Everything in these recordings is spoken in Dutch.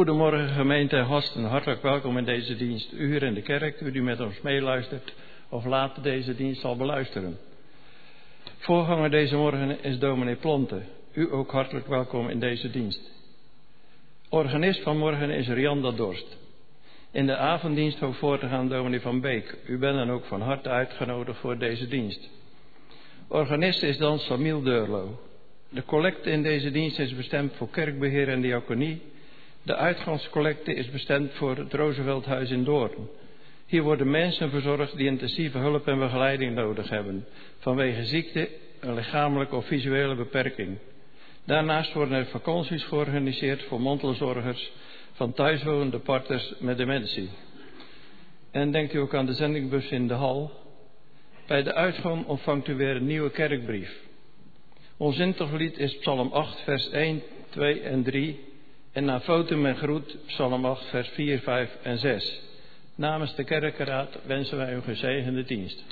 Goedemorgen gemeente en gasten, hartelijk welkom in deze dienst. U hier in de kerk, u die met ons meeluistert of later deze dienst zal beluisteren. Voorganger deze morgen is dominee Plonte. U ook hartelijk welkom in deze dienst. Organist van morgen is Rianda Dorst. In de avonddienst ook voor te gaan dominee Van Beek. U bent dan ook van harte uitgenodigd voor deze dienst. Organist is dan Samiel Deurlo. De collecte in deze dienst is bestemd voor kerkbeheer en diaconie. De uitgangscollecte is bestemd voor het Roosevelthuis in Doorn. Hier worden mensen verzorgd die intensieve hulp en begeleiding nodig hebben, vanwege ziekte, een lichamelijke of visuele beperking. Daarnaast worden er vakanties georganiseerd voor mantelzorgers van thuiswonende partners met dementie. En denkt u ook aan de zendingbus in de hal? Bij de uitgang ontvangt u weer een nieuwe kerkbrief. Ons intochtlied is Psalm 8, vers 1, 2 en 3. En na foto en groet Psalm 8, vers 4, 5 en 6. Namens de kerkenraad wensen wij u gezegende dienst.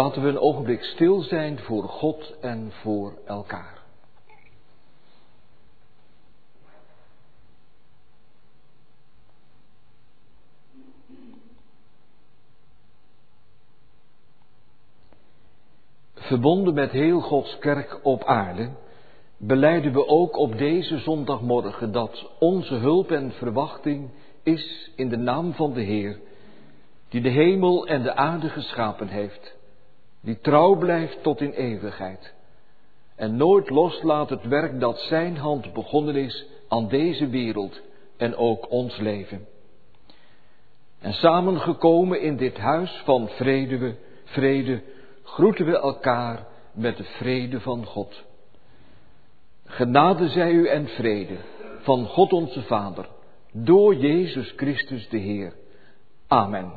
Laten we een ogenblik stil zijn voor God en voor elkaar. Verbonden met heel Gods kerk op aarde, beleiden we ook op deze zondagmorgen dat onze hulp en verwachting is in de naam van de Heer, die de hemel en de aarde geschapen heeft die trouw blijft tot in eeuwigheid en nooit loslaat het werk dat Zijn hand begonnen is aan deze wereld en ook ons leven. En samengekomen in dit huis van vrede, vrede groeten we elkaar met de vrede van God. Genade zij u en vrede van God onze Vader, door Jezus Christus de Heer. Amen.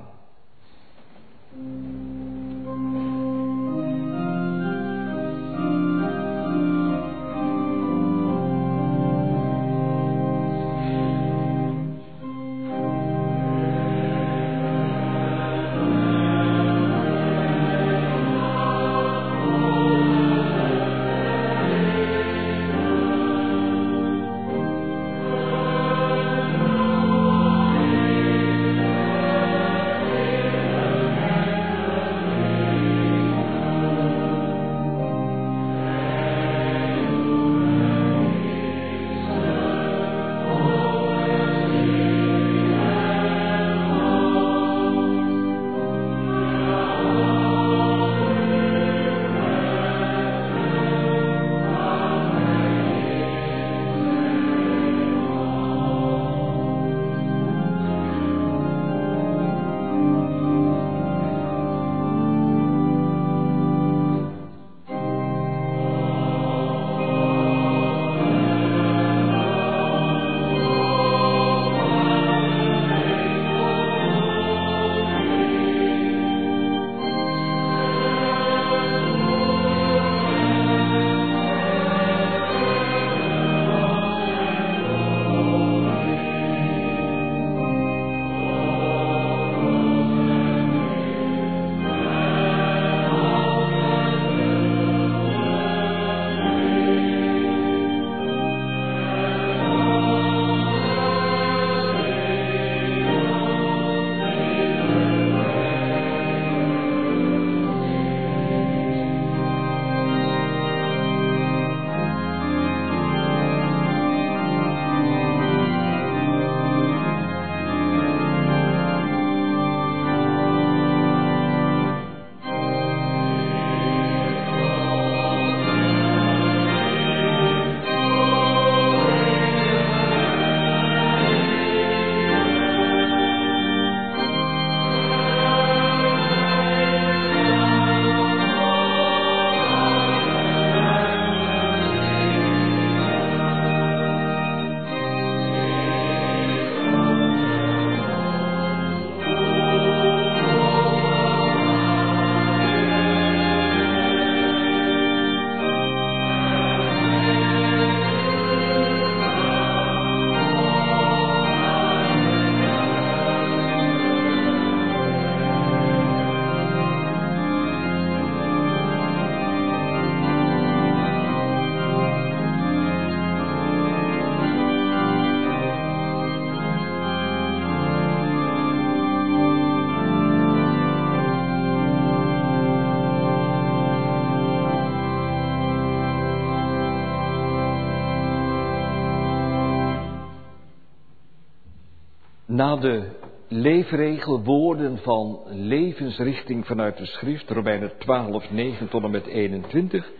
Na de leefregel woorden van levensrichting vanuit de schrift, Romeinen 12, 9 tot en met 21,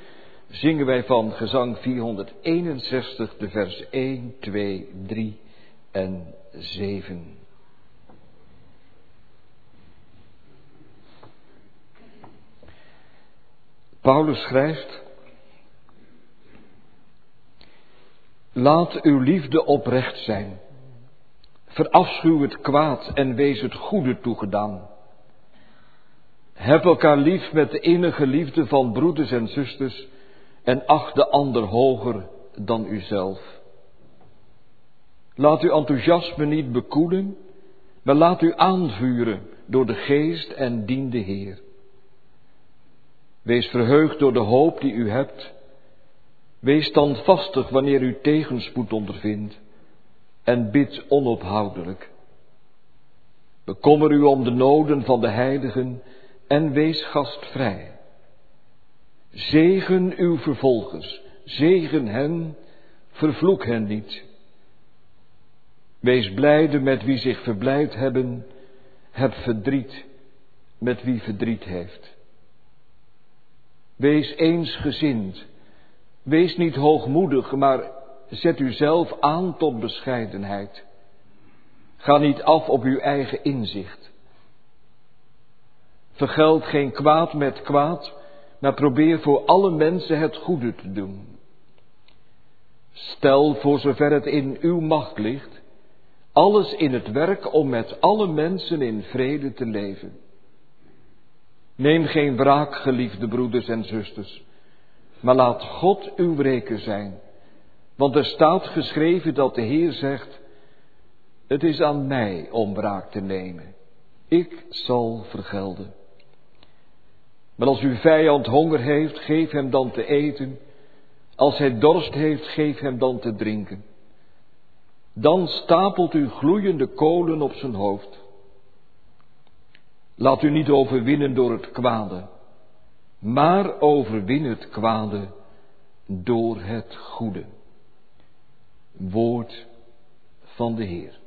zingen wij van gezang 461 de vers 1, 2, 3 en 7. Paulus schrijft, Laat uw liefde oprecht zijn. Verafschuw het kwaad en wees het goede toegedaan. Heb elkaar lief met de innige liefde van broeders en zusters en acht de ander hoger dan uzelf. Laat uw enthousiasme niet bekoelen, maar laat u aanvuren door de geest en dien de Heer. Wees verheugd door de hoop die u hebt. Wees standvastig wanneer u tegenspoed ondervindt en bid onophoudelijk. Bekommer u om de noden van de heiligen en wees gastvrij. Zegen uw vervolgers, zegen hen, vervloek hen niet. Wees blijde met wie zich verblijd hebben, heb verdriet met wie verdriet heeft. Wees eensgezind, Wees niet hoogmoedig, maar zet u zelf aan tot bescheidenheid. Ga niet af op uw eigen inzicht. Vergeld geen kwaad met kwaad, maar probeer voor alle mensen het goede te doen. Stel voor zover het in uw macht ligt, alles in het werk om met alle mensen in vrede te leven. Neem geen wraak, geliefde broeders en zusters, maar laat God uw reker zijn. Want er staat geschreven dat de Heer zegt, het is aan mij om wraak te nemen. Ik zal vergelden. Maar als uw vijand honger heeft, geef hem dan te eten. Als hij dorst heeft, geef hem dan te drinken. Dan stapelt u gloeiende kolen op zijn hoofd. Laat u niet overwinnen door het kwade, maar overwin het kwade door het goede. Woord van de Heer.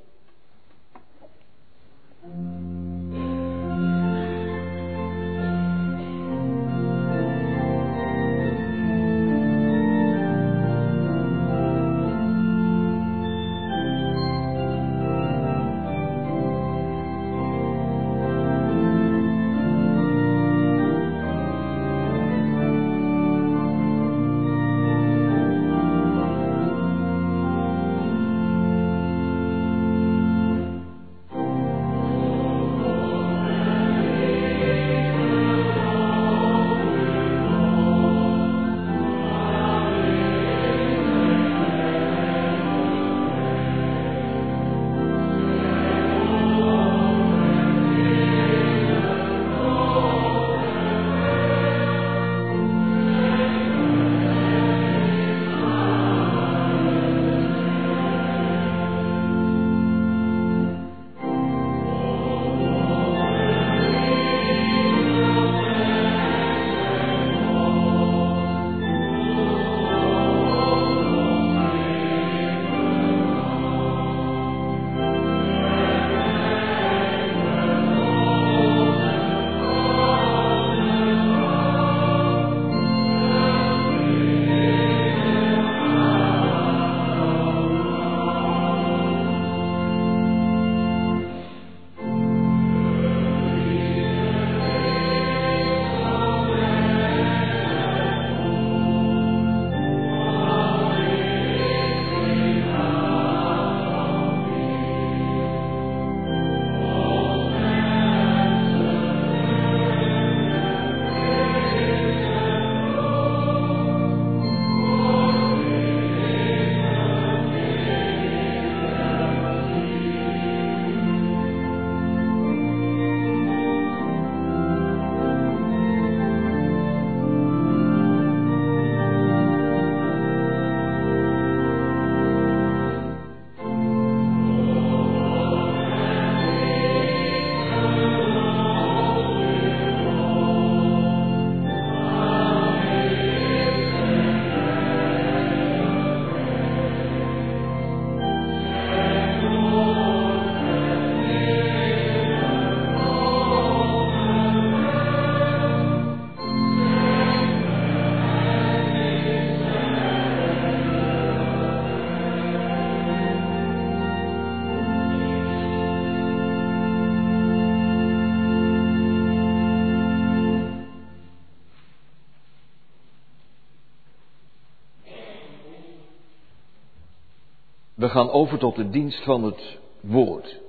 We gaan over tot de dienst van het woord.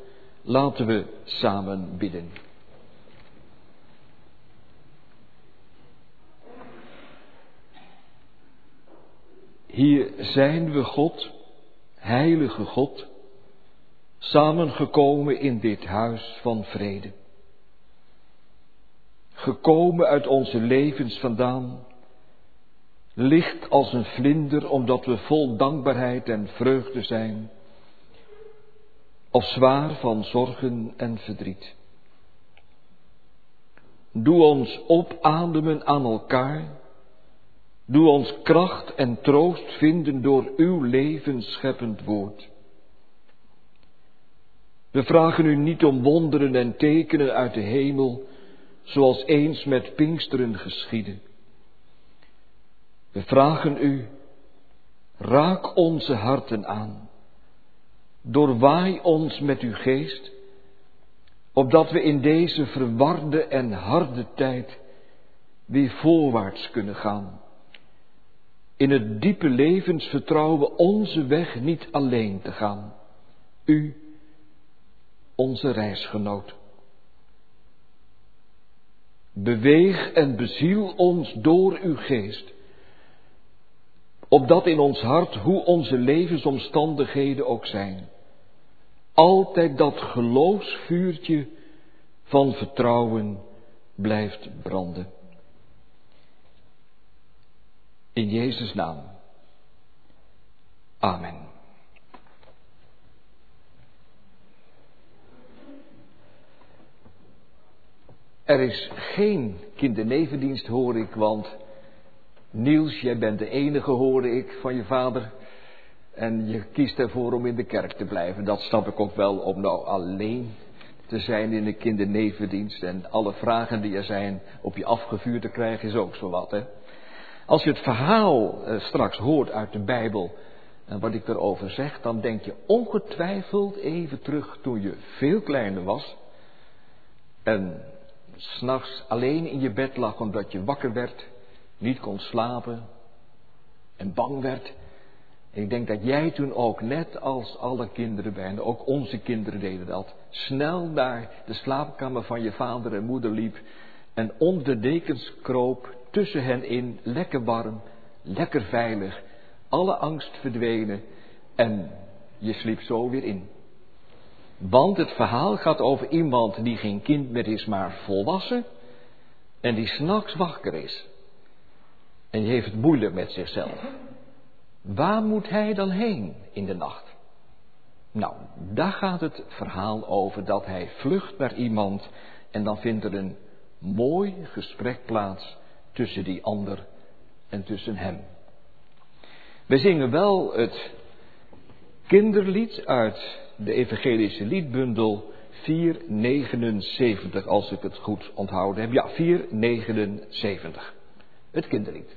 Laten we samen bidden. Hier zijn we God, heilige God, samengekomen in dit huis van vrede. Gekomen uit onze levens vandaan, licht als een vlinder omdat we vol dankbaarheid en vreugde zijn, of zwaar van zorgen en verdriet. Doe ons opademen aan elkaar, doe ons kracht en troost vinden door uw levensscheppend woord. We vragen u niet om wonderen en tekenen uit de hemel, zoals eens met Pinksteren geschiedde. We vragen u Raak onze harten aan. Doorwaai ons met uw geest, opdat we in deze verwarde en harde tijd weer voorwaarts kunnen gaan. In het diepe levensvertrouwen onze weg niet alleen te gaan. U, onze reisgenoot. Beweeg en beziel ons door uw geest, opdat in ons hart, hoe onze levensomstandigheden ook zijn, altijd dat geloofsvuurtje van vertrouwen blijft branden. In Jezus' naam. Amen. Er is geen kindernevendienst, hoor ik, want Niels, jij bent de enige, hoorde ik, van je vader. En je kiest ervoor om in de kerk te blijven. Dat snap ik ook wel, om nou alleen te zijn in de kindernevendienst. En alle vragen die er zijn op je afgevuurd te krijgen, is ook zo wat, hè. Als je het verhaal eh, straks hoort uit de Bijbel en wat ik erover zeg, dan denk je ongetwijfeld even terug toen je veel kleiner was. En s'nachts alleen in je bed lag omdat je wakker werd, niet kon slapen en bang werd. ik denk dat jij toen ook, net als alle kinderen bijna, ook onze kinderen deden dat, snel naar de slaapkamer van je vader en moeder liep en onder de dekens kroop, tussen hen in, lekker warm, lekker veilig, alle angst verdwenen en je sliep zo weer in. Want het verhaal gaat over iemand die geen kind meer is, maar volwassen. En die s'nachts wakker is. En die heeft het moeilijk met zichzelf. Waar moet hij dan heen in de nacht? Nou, daar gaat het verhaal over dat hij vlucht naar iemand en dan vindt er een mooi gesprek plaats tussen die ander en tussen hem. We zingen wel het kinderlied uit de evangelische liedbundel 479, als ik het goed onthouden heb. Ja, 479. Het kinderlied.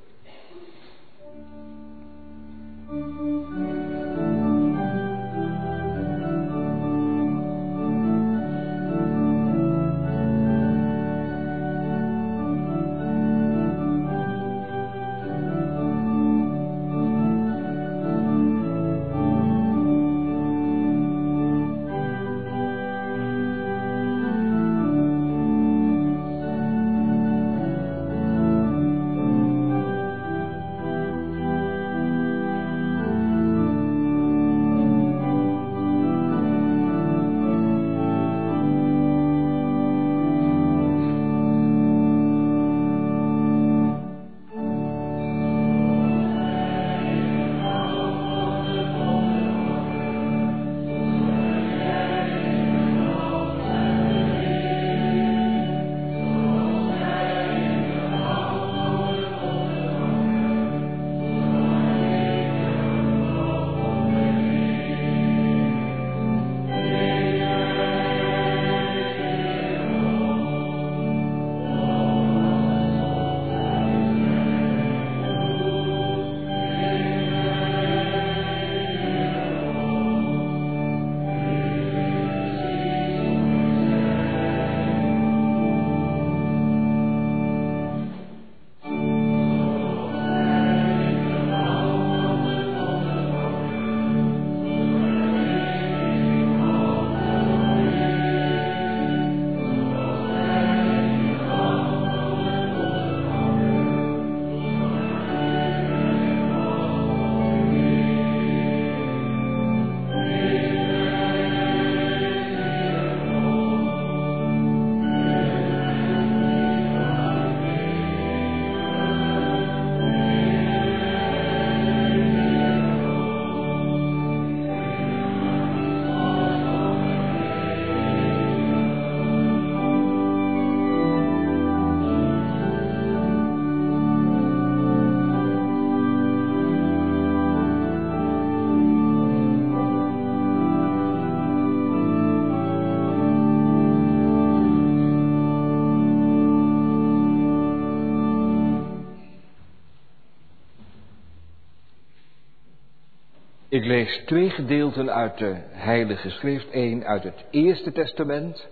Ik lees twee gedeelten uit de Heilige Schrift. Eén uit het Eerste Testament,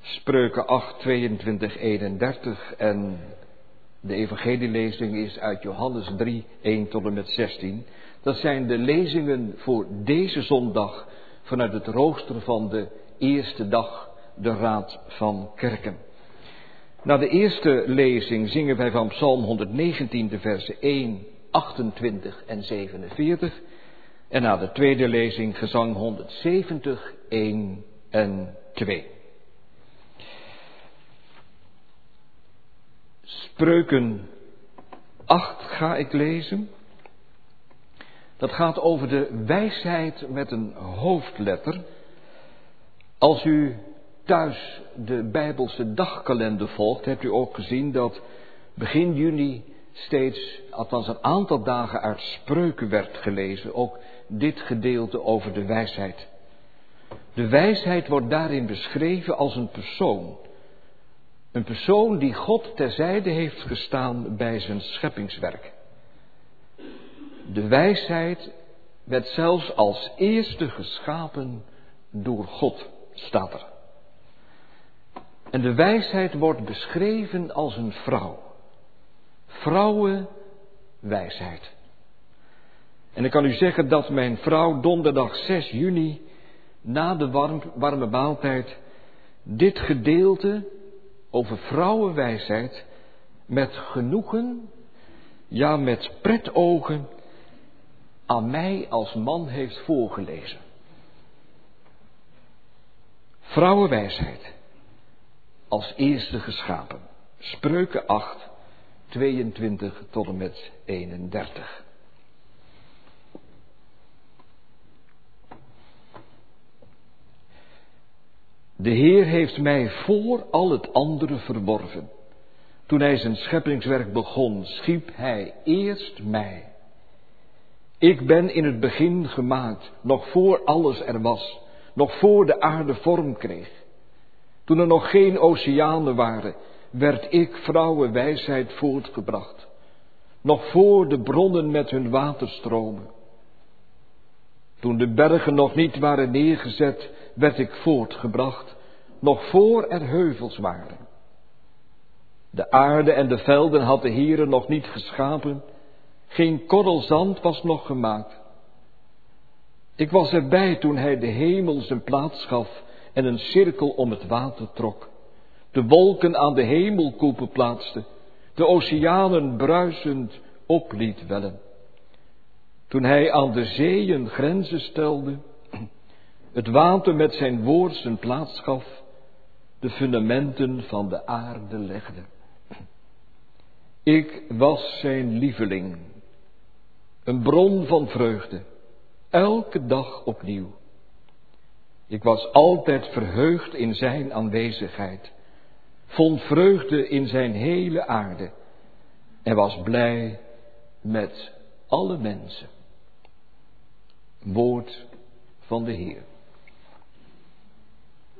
Spreuken 8, 22, 31. En de evangelielezing is uit Johannes 3, 1 tot en met 16. Dat zijn de lezingen voor deze zondag vanuit het rooster van de eerste dag, de Raad van Kerken. Na de eerste lezing zingen wij van Psalm 119, de versen 1, 28 en 47. En na de tweede lezing gezang 170, 1 en 2. Spreuken 8 ga ik lezen. Dat gaat over de wijsheid met een hoofdletter. Als u thuis de Bijbelse dagkalender volgt, hebt u ook gezien dat begin juni steeds, althans een aantal dagen uit spreuken werd gelezen. Ook dit gedeelte over de wijsheid. De wijsheid wordt daarin beschreven als een persoon. Een persoon die God terzijde heeft gestaan bij zijn scheppingswerk. De wijsheid werd zelfs als eerste geschapen door God, staat er. En de wijsheid wordt beschreven als een vrouw. Vrouwenwijsheid. En ik kan u zeggen dat mijn vrouw donderdag 6 juni na de warm, warme maaltijd dit gedeelte over vrouwenwijsheid met genoegen, ja met pretogen aan mij als man heeft voorgelezen. Vrouwenwijsheid als eerste geschapen. Spreuken 8, 22 tot en met 31. De Heer heeft mij voor al het andere verworven. Toen hij zijn scheppingswerk begon, schiep hij eerst mij. Ik ben in het begin gemaakt, nog voor alles er was, nog voor de aarde vorm kreeg. Toen er nog geen oceanen waren, werd ik vrouwenwijsheid voortgebracht, nog voor de bronnen met hun waterstromen. Toen de bergen nog niet waren neergezet, werd ik voortgebracht, nog voor er heuvels waren. De aarde en de velden had de Heere nog niet geschapen, geen korrel zand was nog gemaakt. Ik was erbij toen hij de hemel zijn plaats gaf en een cirkel om het water trok, de wolken aan de hemelkoepen plaatste, de oceanen bruisend opliet wellen. Toen hij aan de zeeën grenzen stelde, het water met zijn woord zijn plaats gaf, de fundamenten van de aarde legde. Ik was zijn lieveling, een bron van vreugde, elke dag opnieuw. Ik was altijd verheugd in zijn aanwezigheid, vond vreugde in zijn hele aarde en was blij met alle mensen. Woord van de Heer.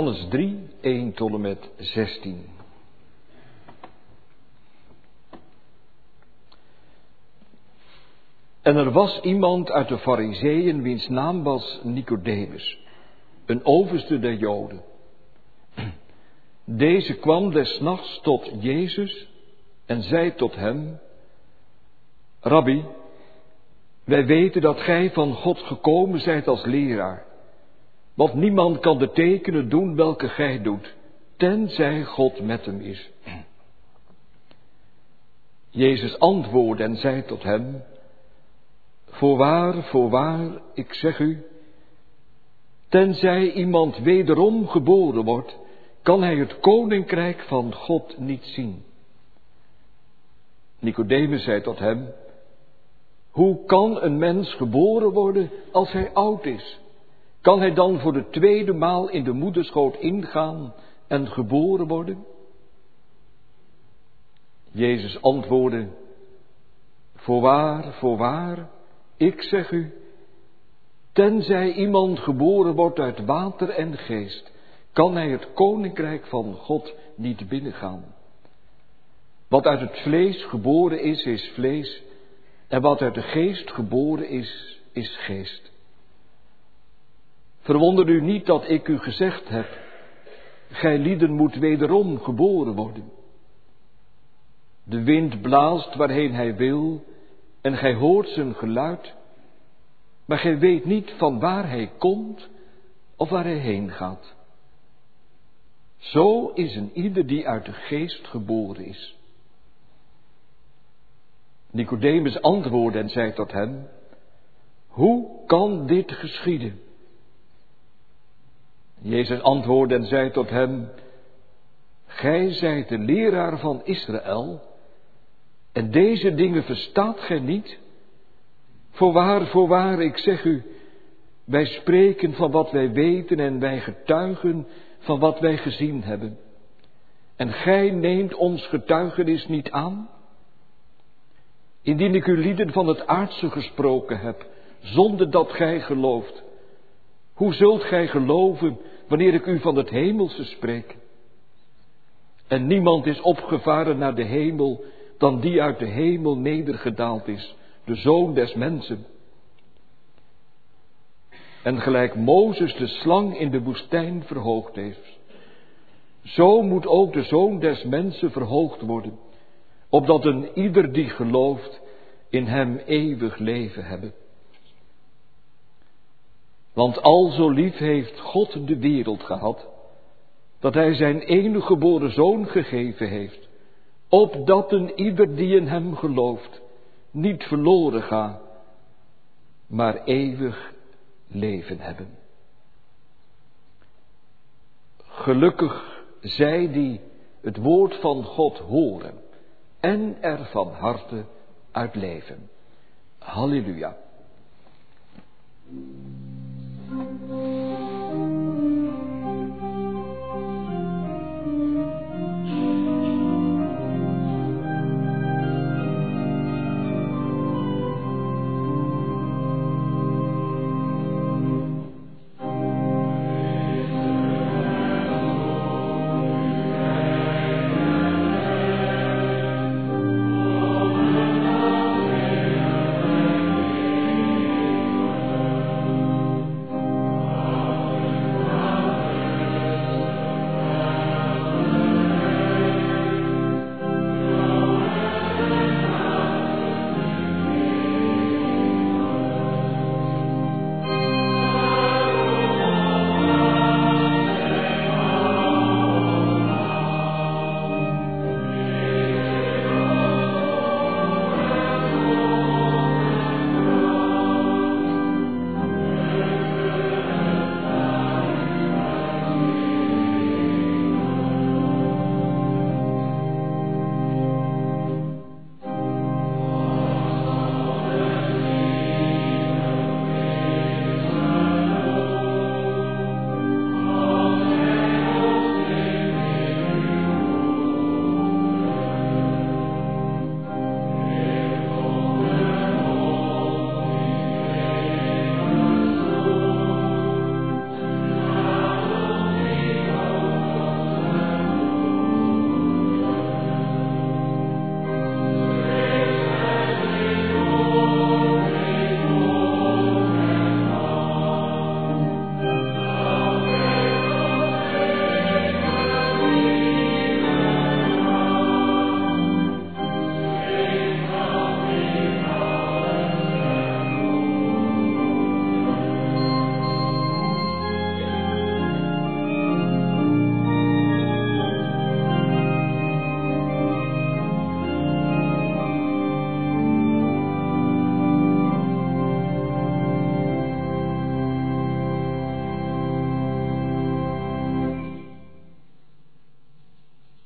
Johannes 3, 1 tot en met 16. En er was iemand uit de Fariseeën wiens naam was Nicodemus, een overste der Joden. Deze kwam des nachts tot Jezus en zei tot hem, Rabbi, wij weten dat gij van God gekomen zijt als leraar, want niemand kan de tekenen doen welke gij doet, tenzij God met hem is. Jezus antwoordde en zei tot hem, Voorwaar, voorwaar, ik zeg u, tenzij iemand wederom geboren wordt, kan hij het koninkrijk van God niet zien. Nicodemus zei tot hem, hoe kan een mens geboren worden als hij oud is? Kan hij dan voor de tweede maal in de moederschoot ingaan en geboren worden? Jezus antwoordde, voorwaar, voorwaar, ik zeg u, tenzij iemand geboren wordt uit water en geest, kan hij het koninkrijk van God niet binnengaan. Wat uit het vlees geboren is, is vlees, en wat uit de geest geboren is, is geest. Verwonder u niet dat ik u gezegd heb, gij lieden moet wederom geboren worden. De wind blaast waarheen hij wil, en gij hoort zijn geluid, maar gij weet niet van waar hij komt of waar hij heen gaat. Zo is een ieder die uit de geest geboren is. Nicodemus antwoordde en zei tot hem, hoe kan dit geschieden? Jezus antwoordde en zei tot hem, Gij zijt de leraar van Israël, en deze dingen verstaat gij niet? Voorwaar, voorwaar, ik zeg u, wij spreken van wat wij weten en wij getuigen van wat wij gezien hebben. En gij neemt ons getuigenis niet aan? Indien ik u lieden van het aardse gesproken heb, zonder dat gij gelooft, hoe zult gij geloven wanneer ik u van het hemelse spreek? En niemand is opgevaren naar de hemel dan die uit de hemel nedergedaald is, de zoon des mensen. En gelijk Mozes de slang in de woestijn verhoogd heeft, zo moet ook de zoon des mensen verhoogd worden, opdat een ieder die gelooft in hem eeuwig leven hebben. Want al zo lief heeft God de wereld gehad, dat hij zijn enige geboren zoon gegeven heeft, opdat een ieder die in hem gelooft niet verloren gaat, maar eeuwig leven hebben. Gelukkig zij die het woord van God horen en er van harte uit leven. Halleluja. うん。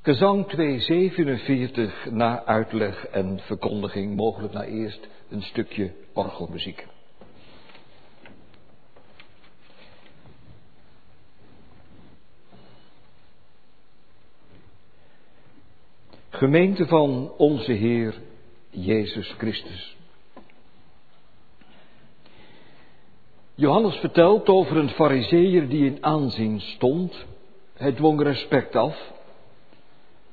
Gezang 247 na uitleg en verkondiging, mogelijk na eerst een stukje orgelmuziek. Gemeente van onze Heer Jezus Christus. Johannes vertelt over een fariseer die in aanzien stond. Hij dwong respect af.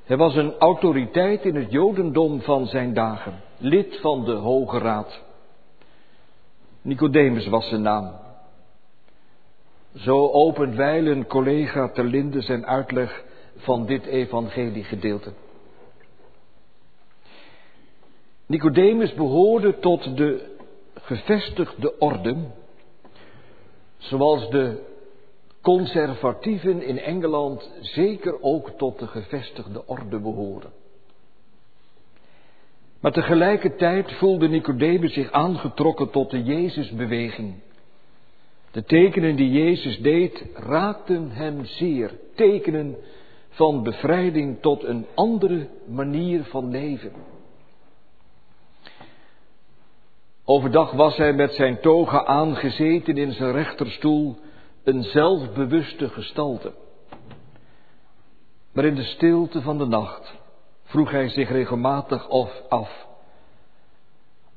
Hij was een autoriteit in het Jodendom van zijn dagen, lid van de Hoge Raad. Nicodemus was zijn naam. Zo opent wijlen collega Terlinde zijn uitleg van dit evangeliegedeelte. Nicodemus behoorde tot de gevestigde orde, zoals de conservatieven in Engeland zeker ook tot de gevestigde orde behoren. Maar tegelijkertijd voelde Nicodemus zich aangetrokken tot de Jezusbeweging. De tekenen die Jezus deed raakten hem zeer, tekenen van bevrijding tot een andere manier van leven. Overdag was hij met zijn toga aangezeten in zijn rechterstoel, een zelfbewuste gestalte. Maar in de stilte van de nacht vroeg hij zich regelmatig of af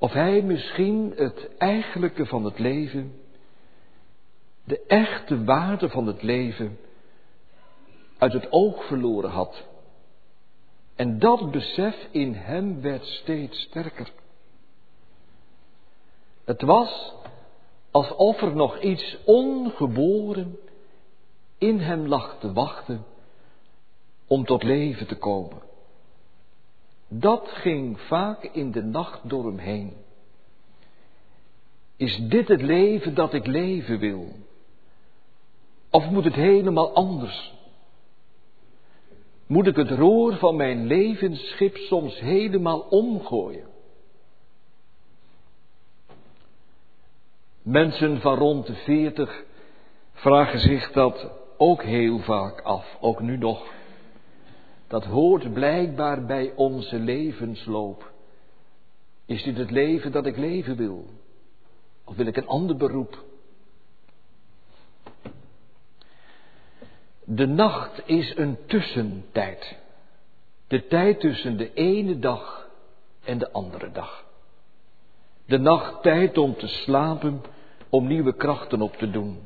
of hij misschien het eigenlijke van het leven, de echte waarde van het leven, uit het oog verloren had. En dat besef in hem werd steeds sterker. Het was alsof er nog iets ongeboren in hem lag te wachten om tot leven te komen. Dat ging vaak in de nacht door hem heen. Is dit het leven dat ik leven wil? Of moet het helemaal anders? Moet ik het roer van mijn levensschip soms helemaal omgooien? Mensen van rond de veertig vragen zich dat ook heel vaak af, ook nu nog. Dat hoort blijkbaar bij onze levensloop. Is dit het leven dat ik leven wil? Of wil ik een ander beroep? De nacht is een tussentijd. De tijd tussen de ene dag en de andere dag. De nacht tijd om te slapen, om nieuwe krachten op te doen.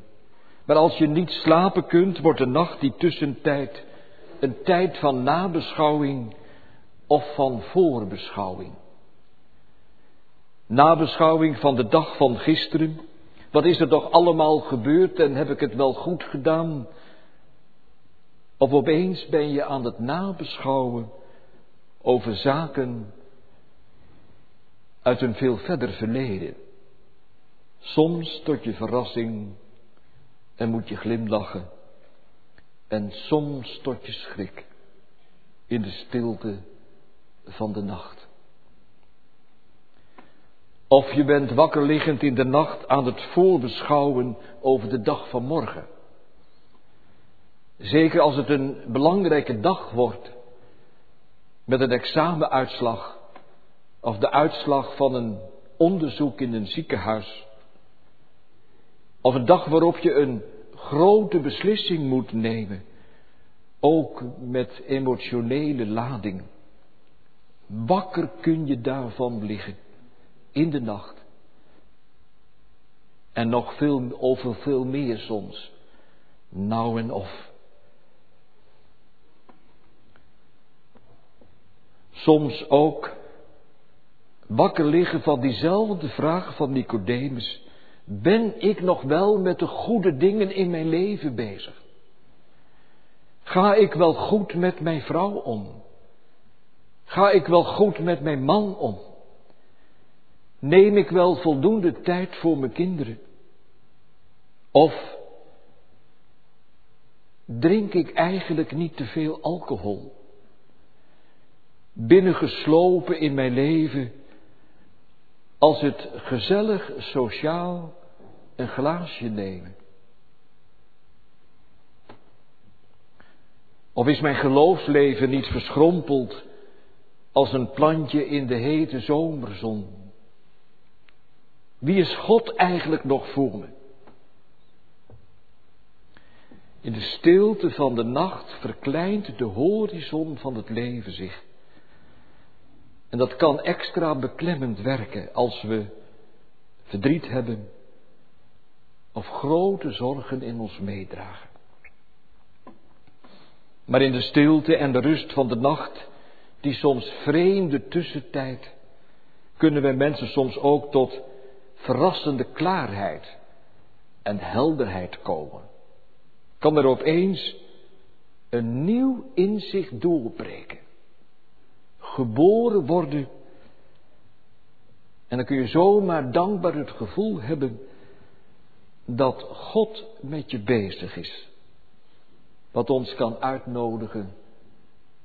Maar als je niet slapen kunt, wordt de nacht die tussentijd een tijd van nabeschouwing of van voorbeschouwing. Nabeschouwing van de dag van gisteren. Wat is er toch allemaal gebeurd en heb ik het wel goed gedaan? Of opeens ben je aan het nabeschouwen over zaken uit een veel verder verleden. Soms tot je verrassing en moet je glimlachen. En soms tot je schrik in de stilte van de nacht. Of je bent wakker liggend in de nacht aan het voorbeschouwen over de dag van morgen. Zeker als het een belangrijke dag wordt, met een examenuitslag of de uitslag van een onderzoek in een ziekenhuis. Of een dag waarop je een grote beslissing moet nemen, ook met emotionele lading. Wakker kun je daarvan liggen in de nacht. En nog veel, over veel meer soms, nou en of. Soms ook wakker liggen van diezelfde vraag van Nicodemus. Ben ik nog wel met de goede dingen in mijn leven bezig? Ga ik wel goed met mijn vrouw om? Ga ik wel goed met mijn man om? Neem ik wel voldoende tijd voor mijn kinderen? Of drink ik eigenlijk niet te veel alcohol? Binnengeslopen in mijn leven als het gezellig sociaal een glaasje nemen. Of is mijn geloofsleven niet verschrompeld als een plantje in de hete zomerzon? Wie is God eigenlijk nog voor me? In de stilte van de nacht verkleint de horizon van het leven zich. En dat kan extra beklemmend werken als we verdriet hebben of grote zorgen in ons meedragen. Maar in de stilte en de rust van de nacht, die soms vreemde tussentijd, kunnen we mensen soms ook tot verrassende klaarheid en helderheid komen. Kan er opeens een nieuw inzicht doorbreken. Geboren worden. En dan kun je zomaar dankbaar het gevoel hebben dat God met je bezig is. Wat ons kan uitnodigen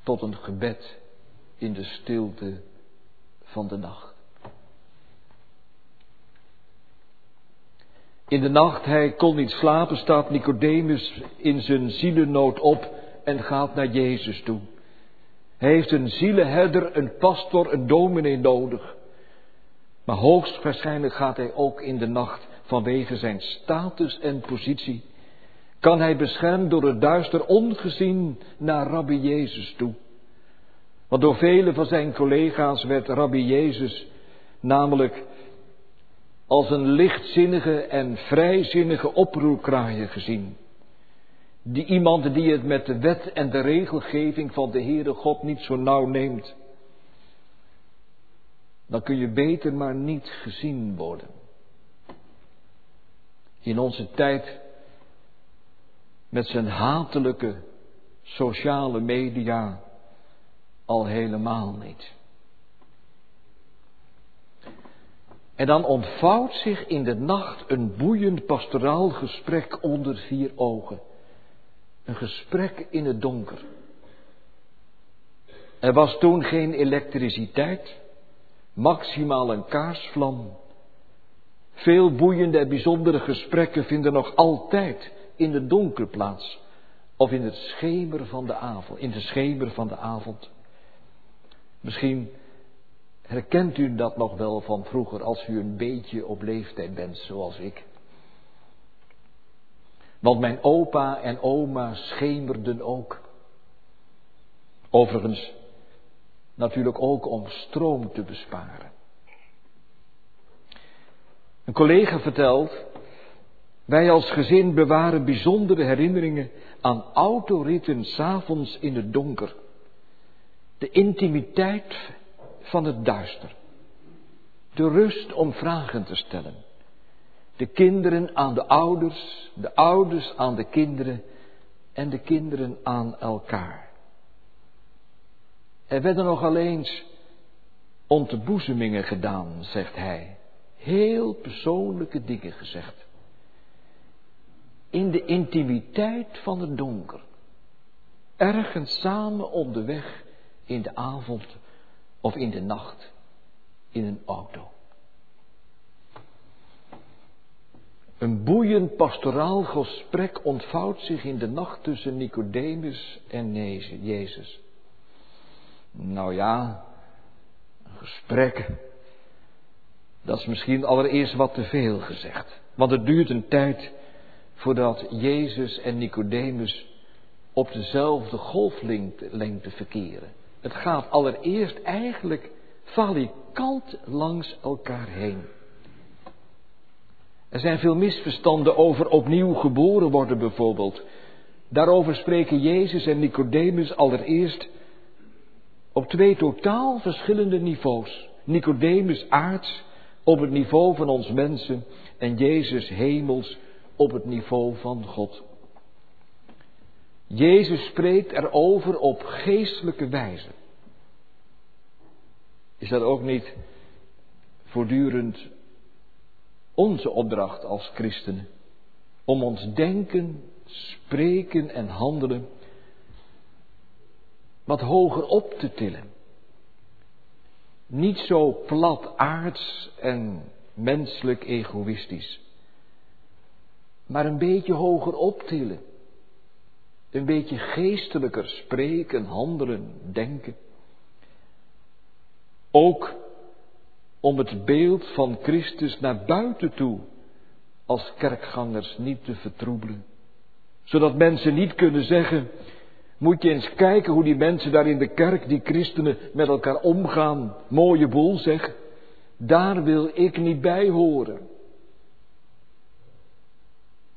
tot een gebed in de stilte van de nacht. In de nacht, hij kon niet slapen, staat Nicodemus in zijn zielennood op en gaat naar Jezus toe. Hij heeft een zielenherder, een pastor, een dominee nodig. Maar hoogstwaarschijnlijk gaat hij ook in de nacht vanwege zijn status en positie. Kan hij beschermd door het duister ongezien naar Rabbi Jezus toe. Want door vele van zijn collega's werd Rabbi Jezus namelijk als een lichtzinnige en vrijzinnige oproerkraaier gezien. Die iemand die het met de wet en de regelgeving van de Heere God niet zo nauw neemt. Dan kun je beter maar niet gezien worden. In onze tijd met zijn hatelijke sociale media al helemaal niet. En dan ontvouwt zich in de nacht een boeiend pastoraal gesprek onder vier ogen. Een gesprek in het donker. Er was toen geen elektriciteit, maximaal een kaarsvlam. Veel boeiende en bijzondere gesprekken vinden nog altijd in de donker plaats. Of in het schemer van de avond, in de schemer van de avond. Misschien Herkent u dat nog wel van vroeger als u een beetje op leeftijd bent zoals ik? Want mijn opa en oma schemerden ook. Overigens, natuurlijk ook om stroom te besparen. Een collega vertelt, wij als gezin bewaren bijzondere herinneringen aan autoritten s'avonds in het donker. De intimiteit van het duister. De rust om vragen te stellen. De kinderen aan de ouders, de ouders aan de kinderen en de kinderen aan elkaar. Er werden nogal eens ontboezemingen gedaan, zegt hij. Heel persoonlijke dingen gezegd. In de intimiteit van het donker. Ergens samen onderweg in de avond of in de nacht in een auto. Een boeiend pastoraal gesprek ontvouwt zich in de nacht tussen Nicodemus en Jezus. Nou ja, een gesprek. Dat is misschien allereerst wat te veel gezegd. Want het duurt een tijd voordat Jezus en Nicodemus op dezelfde golflengte verkeren. Het gaat allereerst eigenlijk valikant langs elkaar heen. Er zijn veel misverstanden over opnieuw geboren worden bijvoorbeeld. Daarover spreken Jezus en Nicodemus allereerst op twee totaal verschillende niveaus. Nicodemus aards op het niveau van ons mensen en Jezus hemels op het niveau van God. Jezus spreekt erover op geestelijke wijze. Is dat ook niet voortdurend onze opdracht als christenen? Om ons denken, spreken en handelen wat hoger op te tillen. Niet zo plat aards en menselijk egoïstisch, maar een beetje hoger optillen een beetje geestelijker spreken, handelen, denken. Ook om het beeld van Christus naar buiten toe als kerkgangers niet te vertroebelen. Zodat mensen niet kunnen zeggen, moet je eens kijken hoe die mensen daar in de kerk, die christenen, met elkaar omgaan. Mooie boel zeg. Daar wil ik niet bij horen.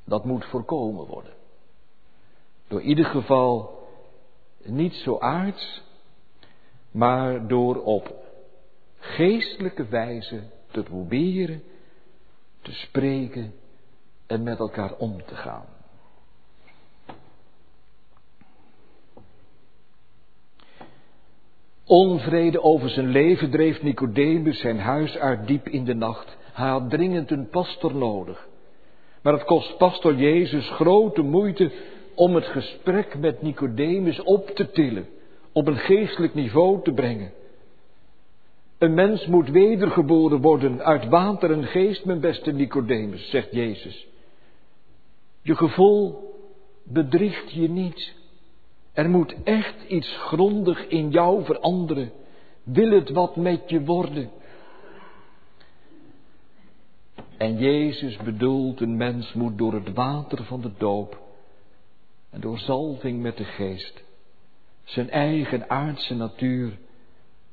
Dat moet voorkomen worden. Door ieder geval niet zo aards, maar door op geestelijke wijze te proberen te spreken en met elkaar om te gaan. Onvrede over zijn leven dreef Nicodemus zijn huis uit diep in de nacht. Hij had dringend een pastor nodig. Maar het kost pastor Jezus grote moeite om het gesprek met Nicodemus op te tillen, op een geestelijk niveau te brengen. Een mens moet wedergeboren worden uit water en geest, mijn beste Nicodemus, zegt Jezus. Je gevoel bedriegt je niet. Er moet echt iets grondig in jou veranderen. Wil het wat met je worden? En Jezus bedoelt, een mens moet door het water van de doop en door zalving met de geest zijn eigen aardse natuur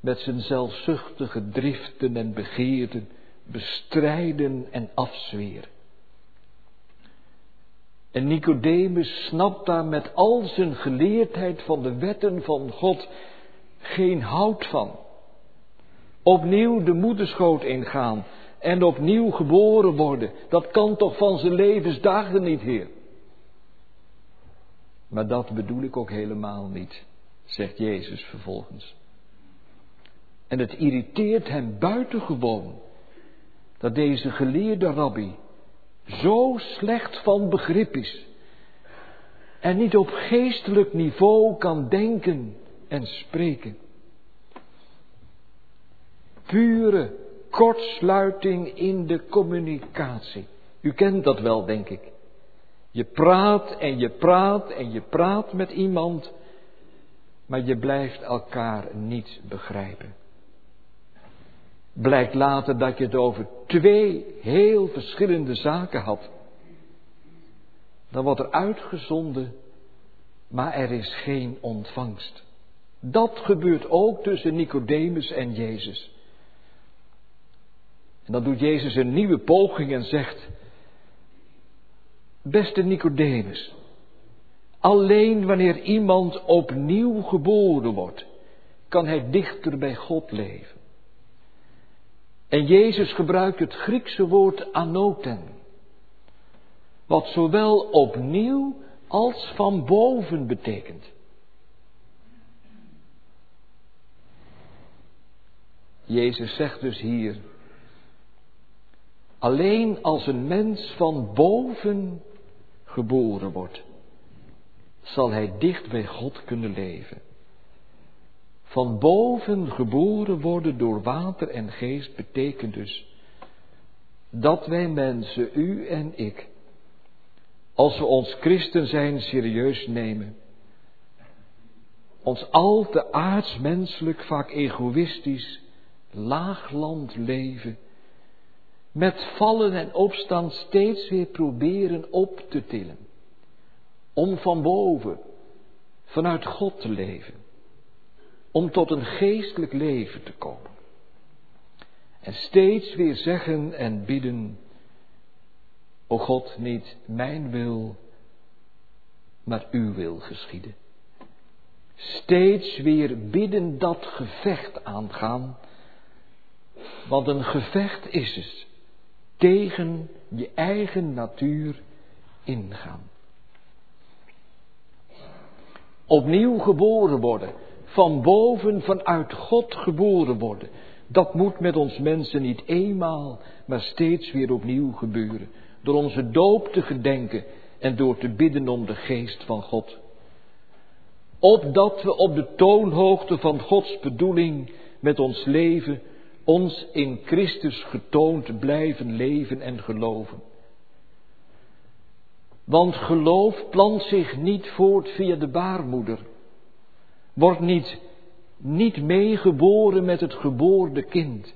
met zijn zelfzuchtige driften en begeerten bestrijden en afzweren. En Nicodemus snapt daar met al zijn geleerdheid van de wetten van God geen hout van. Opnieuw de moederschoot ingaan en opnieuw geboren worden, dat kan toch van zijn levensdagen niet, Heer. Maar dat bedoel ik ook helemaal niet, zegt Jezus vervolgens. En het irriteert hem buitengewoon dat deze geleerde rabbi zo slecht van begrip is en niet op geestelijk niveau kan denken en spreken. Pure kortsluiting in de communicatie. U kent dat wel, denk ik. Je praat en je praat en je praat met iemand, maar je blijft elkaar niet begrijpen. Blijkt later dat je het over twee heel verschillende zaken had. Dan wordt er uitgezonden, maar er is geen ontvangst. Dat gebeurt ook tussen Nicodemus en Jezus. En dan doet Jezus een nieuwe poging en zegt: Beste Nicodemus, alleen wanneer iemand opnieuw geboren wordt, kan hij dichter bij God leven. En Jezus gebruikt het Griekse woord anoten, wat zowel opnieuw als van boven betekent. Jezus zegt dus hier, alleen als een mens van boven geboren wordt, zal hij dicht bij God kunnen leven. Van boven geboren worden door water en geest betekent dus dat wij mensen, u en ik, als we ons christen zijn serieus nemen, ons al te aardsmenselijk, vaak egoïstisch, laagland leven, met vallen en opstaan steeds weer proberen op te tillen, om van boven, vanuit God te leven om tot een geestelijk leven te komen. En steeds weer zeggen en bidden, o God, niet mijn wil, maar uw wil geschieden. Steeds weer bidden dat gevecht aangaan, want een gevecht is het tegen je eigen natuur ingaan. Opnieuw geboren worden van boven vanuit God geboren worden. Dat moet met ons mensen niet eenmaal, maar steeds weer opnieuw gebeuren. Door onze doop te gedenken en door te bidden om de geest van God. Opdat we op de toonhoogte van Gods bedoeling met ons leven ons in Christus getoond blijven leven en geloven. Want geloof plant zich niet voort via de baarmoeder. Wordt niet, niet meegeboren met het geboorde kind.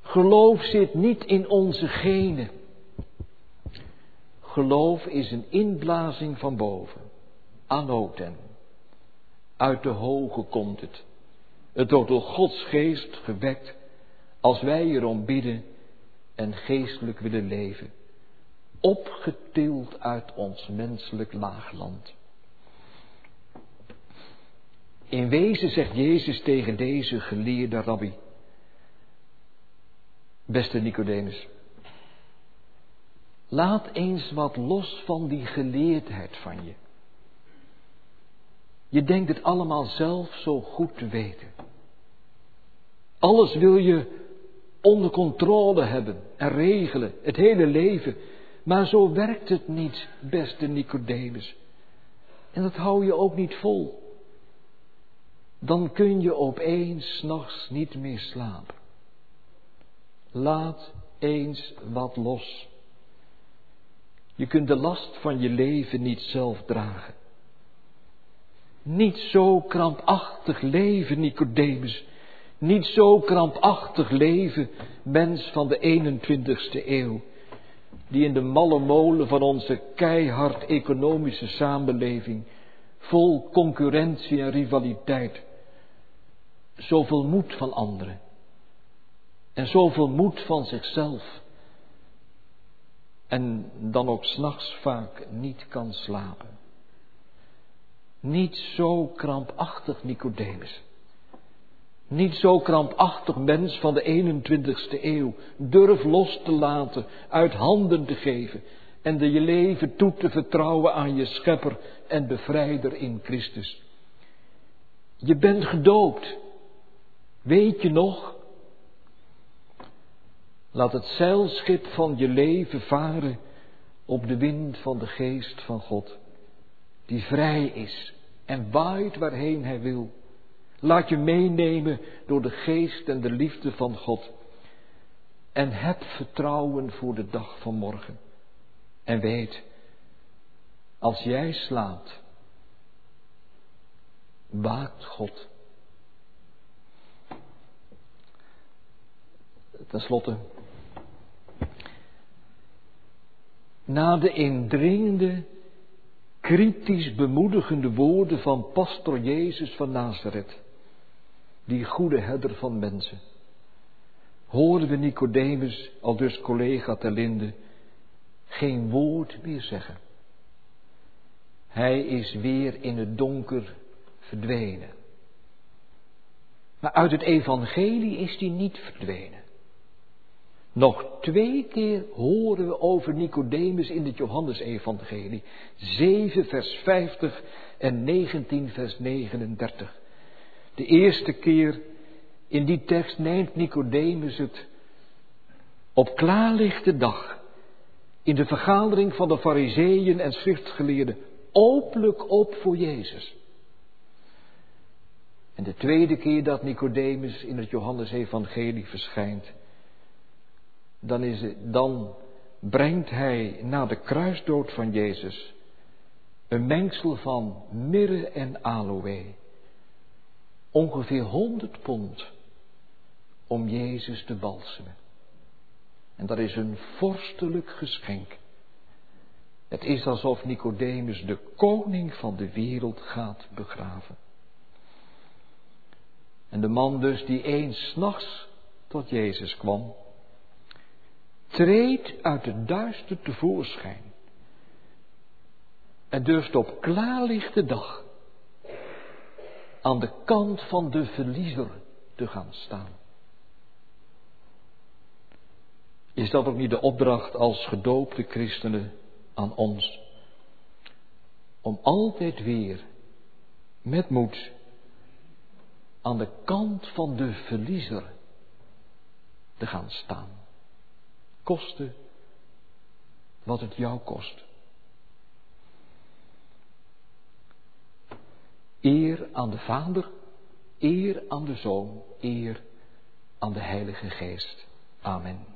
Geloof zit niet in onze genen. Geloof is een inblazing van boven. Anoten. Uit de hoge komt het. Het wordt door Gods geest gewekt als wij erom bidden en geestelijk willen leven. Opgetild uit ons menselijk laagland. In wezen zegt Jezus tegen deze geleerde rabbi. Beste Nicodemus, laat eens wat los van die geleerdheid van je. Je denkt het allemaal zelf zo goed te weten. Alles wil je onder controle hebben en regelen, het hele leven. Maar zo werkt het niet, beste Nicodemus. En dat hou je ook niet vol. Dan kun je opeens nachts niet meer slapen. Laat eens wat los. Je kunt de last van je leven niet zelf dragen. Niet zo krampachtig leven, Nicodemus. Niet zo krampachtig leven, mens van de 21ste eeuw. Die in de malle molen van onze keihard economische samenleving, vol concurrentie en rivaliteit, zoveel moed van anderen en zoveel moed van zichzelf. En dan ook s'nachts vaak niet kan slapen. Niet zo krampachtig Nicodemus. Niet zo krampachtig mens van de 21ste eeuw. Durf los te laten, uit handen te geven en de je leven toe te vertrouwen aan je schepper en bevrijder in Christus. Je bent gedoopt. Weet je nog? Laat het zeilschip van je leven varen op de wind van de geest van God, die vrij is en waait waarheen hij wil. Laat je meenemen door de geest en de liefde van God. En heb vertrouwen voor de dag van morgen. En weet, als jij slaapt, waakt God. Ten slotte, na de indringende, kritisch bemoedigende woorden van pastor Jezus van Nazareth, die goede herder van mensen, hoorden we Nicodemus, al dus collega ter Linde, geen woord meer zeggen. Hij is weer in het donker verdwenen. Maar uit het evangelie is hij niet verdwenen. Nog twee keer horen we over Nicodemus in het Johannesevangelie. 7 vers 50 en 19 vers 39. De eerste keer in die tekst neemt Nicodemus het op klaarlichte dag in de vergadering van de fariseeën en schriftgeleerden openlijk op voor Jezus. En de tweede keer dat Nicodemus in het Johannesevangelie verschijnt, dan, is het, dan brengt hij na de kruisdood van Jezus een mengsel van mirre en aloe. Ongeveer 100 pond om Jezus te balsemen. En dat is een vorstelijk geschenk. Het is alsof Nicodemus de koning van de wereld gaat begraven. En de man dus die eens nachts tot Jezus kwam, treedt uit het duister tevoorschijn en durft op klaarlichte dag aan de kant van de verliezer te gaan staan. Is dat ook niet de opdracht als gedoopte christenen aan ons? Om altijd weer met moed aan de kant van de verliezer te gaan staan koste wat het jou kost. Eer aan de Vader, eer aan de Zoon, eer aan de Heilige Geest. Amen.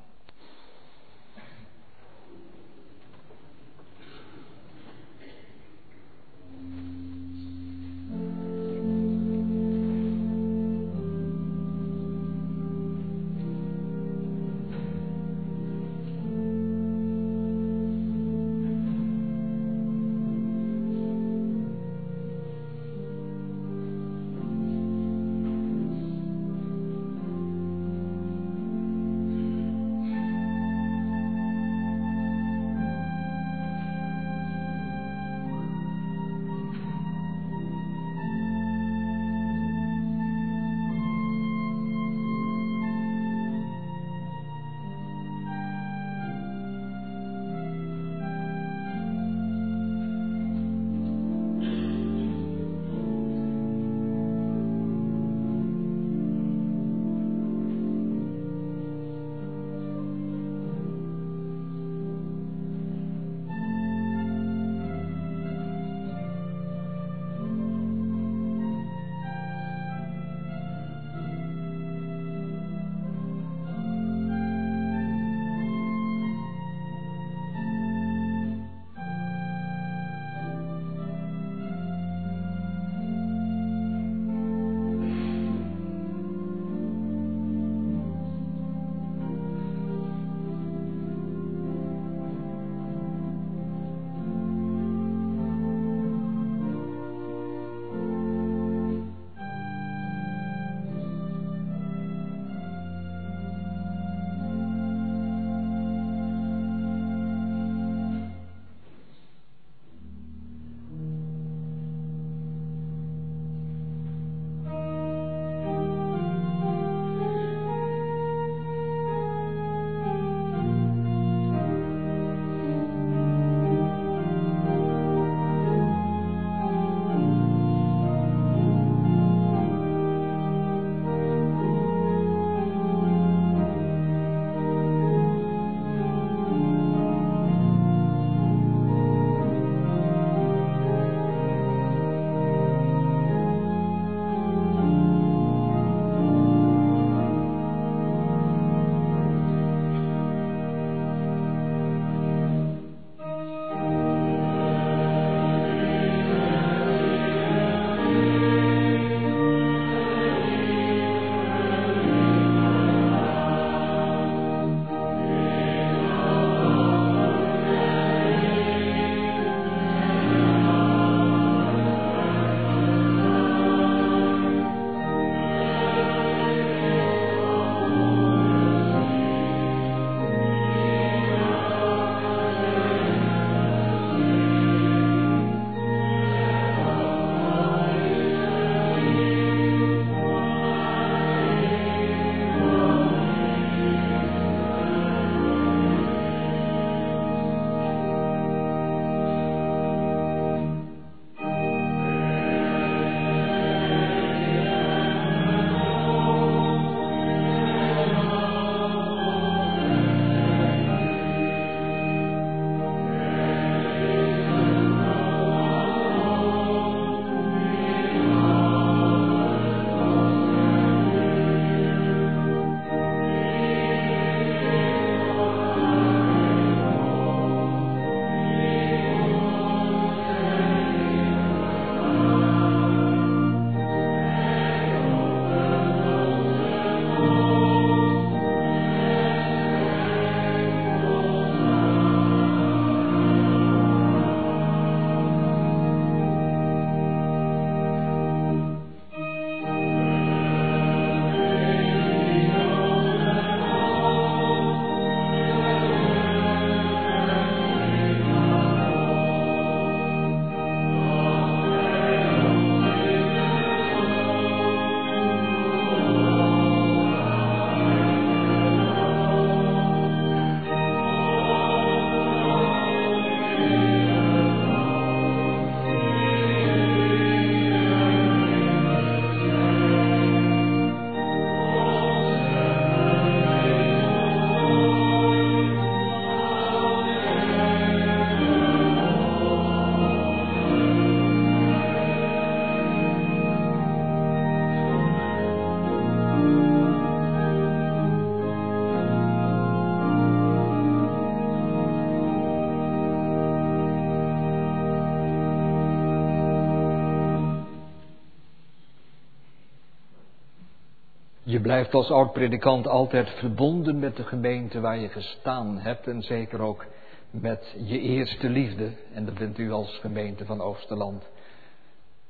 Blijft als oud-predikant altijd verbonden met de gemeente waar je gestaan hebt en zeker ook met je eerste liefde. En dat bent u als gemeente van Oosterland.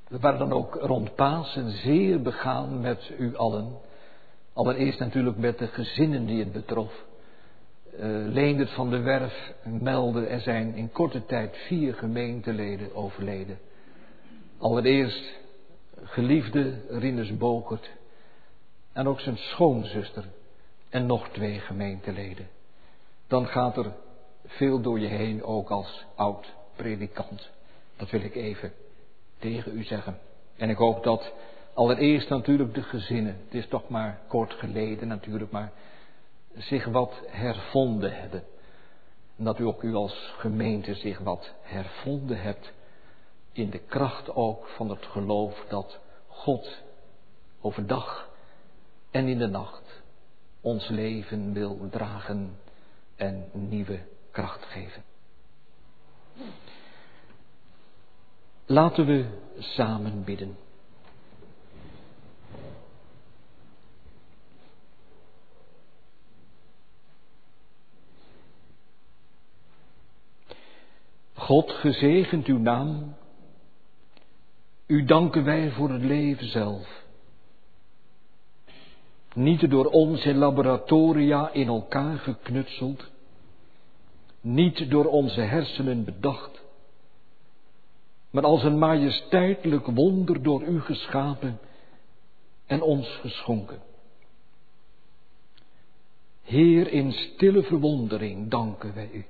We waren dan ook rond Pasen zeer begaan met u allen. Allereerst natuurlijk met de gezinnen die het betrof. Uh, Leendert van de Werf meldde, er zijn in korte tijd vier gemeenteleden overleden. Allereerst geliefde Rinus Bogert en ook zijn schoonzuster en nog twee gemeenteleden. Dan gaat er veel door je heen ook als oud predikant. Dat wil ik even tegen u zeggen. En ik hoop dat allereerst natuurlijk de gezinnen, het is toch maar kort geleden natuurlijk, maar zich wat hervonden hebben. En dat u ook u als gemeente zich wat hervonden hebt in de kracht ook van het geloof dat God overdag en in de nacht ons leven wil dragen en nieuwe kracht geven. Laten we samen bidden. God gezegend uw naam. U danken wij voor het leven zelf. Niet door ons in laboratoria in elkaar geknutseld, niet door onze hersenen bedacht, maar als een majesteitelijk wonder door u geschapen en ons geschonken. Heer, in stille verwondering danken wij u.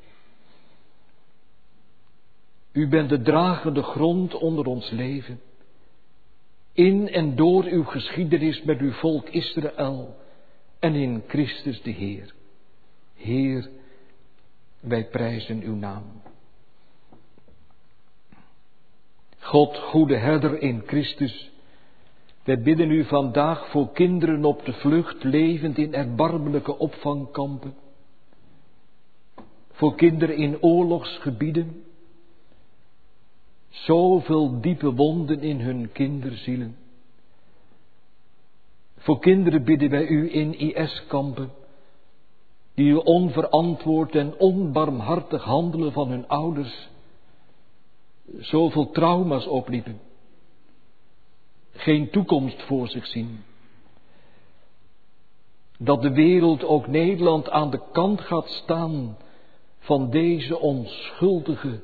U bent de dragende grond onder ons leven. In en door uw geschiedenis met uw volk Israël en in Christus de Heer. Heer, wij prijzen uw naam. God, goede herder in Christus, wij bidden u vandaag voor kinderen op de vlucht, levend in erbarmelijke opvangkampen, voor kinderen in oorlogsgebieden, zoveel diepe wonden in hun kinderzielen. Voor kinderen bidden wij u in IS-kampen, die u onverantwoord en onbarmhartig handelen van hun ouders zoveel trauma's opliepen, geen toekomst voor zich zien. Dat de wereld ook Nederland aan de kant gaat staan van deze onschuldige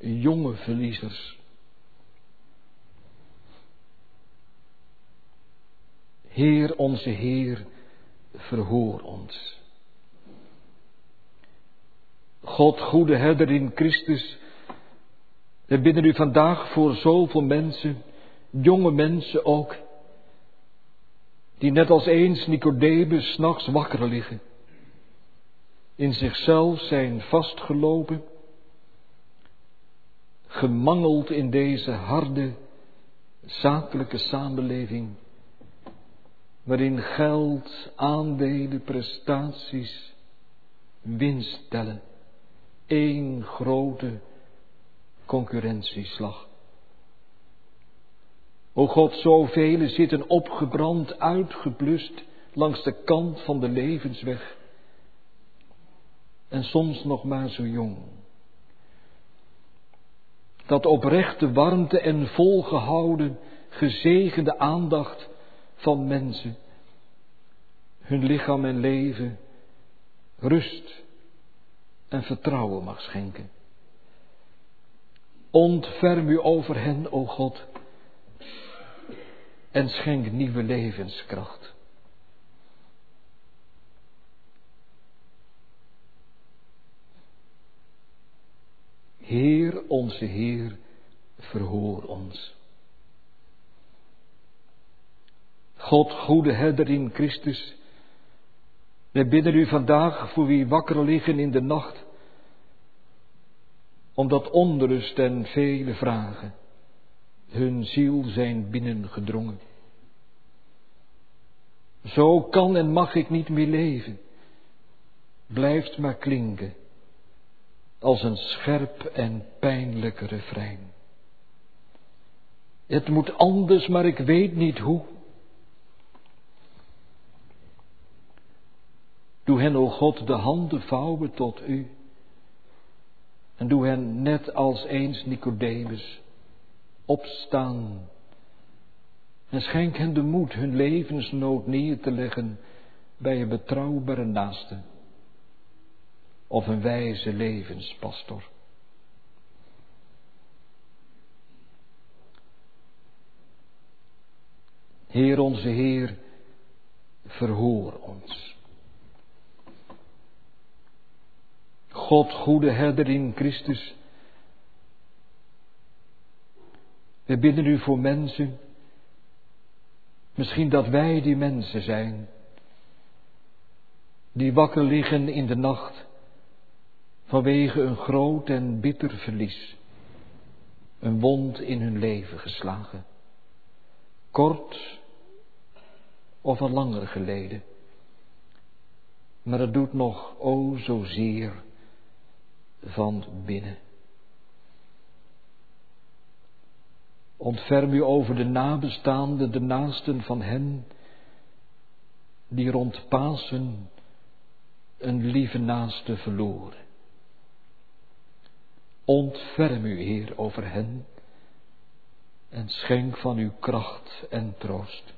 jonge verliezers. Heer onze Heer, verhoor ons. God, goede herder in Christus, we bidden u vandaag voor zoveel mensen, jonge mensen ook, die net als eens Nicodemus nachts wakker liggen, in zichzelf zijn vastgelopen, gemangeld in deze harde, zakelijke samenleving, waarin geld, aandelen, prestaties, winst tellen, één grote concurrentieslag. O God, zoveel zitten opgebrand, uitgeblust langs de kant van de levensweg. En soms nog maar zo jong. Dat oprechte warmte en volgehouden, gezegende aandacht van mensen, hun lichaam en leven, rust en vertrouwen mag schenken. Ontferm u over hen, o God, en schenk nieuwe levenskracht. Heer, onze Heer, verhoor ons. God, goede herder in Christus, wij bidden u vandaag voor wie wakker liggen in de nacht omdat onrust en vele vragen hun ziel zijn binnengedrongen. Zo kan en mag ik niet meer leven, blijft maar klinken als een scherp en pijnlijk refrein. Het moet anders, maar ik weet niet hoe. Doe hen, o God, de handen vouwen tot u. En doe hen net als eens Nicodemus opstaan. En schenk hen de moed hun levensnood neer te leggen bij een betrouwbare naaste of een wijze levenspastor. Heer onze Heer, verhoor ons. God, goede herder in Christus, we bidden u voor mensen, misschien dat wij die mensen zijn, die wakker liggen in de nacht vanwege een groot en bitter verlies, een wond in hun leven geslagen, kort of al langer geleden. Maar het doet nog o zozeer van binnen. Ontferm u over de nabestaanden, de naasten van hen die rond Pasen een lieve naaste verloren. Ontferm u, Heer, over hen en schenk van uw kracht en troost.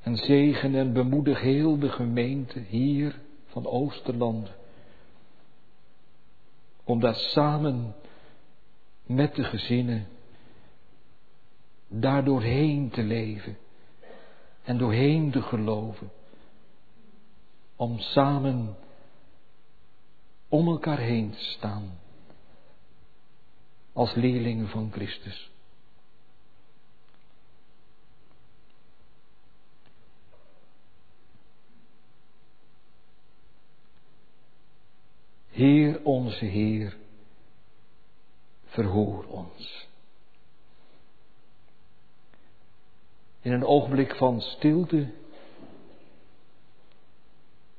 En zegen en bemoedig heel de gemeente hier van Oosterland, om daar samen met de gezinnen daar doorheen te leven en doorheen te geloven, om samen om elkaar heen staan als leerlingen van Christus. Heer onze Heer, verhoor ons. In een ogenblik van stilte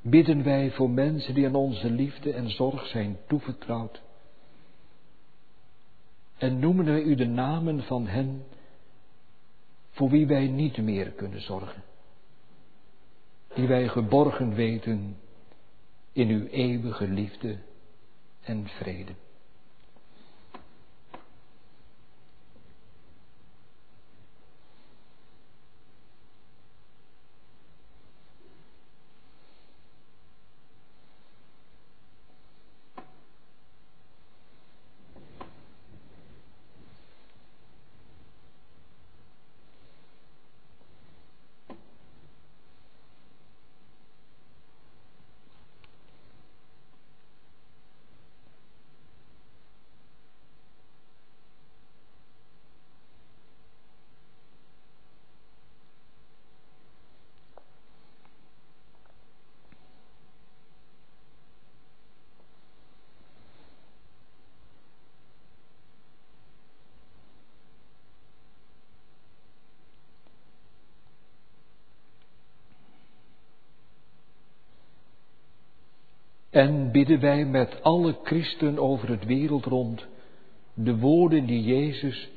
bidden wij voor mensen die aan onze liefde en zorg zijn toevertrouwd. En noemen wij u de namen van hen voor wie wij niet meer kunnen zorgen. Die wij geborgen weten in uw eeuwige liefde en vrede. En bidden wij met alle christen over het wereld rond de woorden die Jezus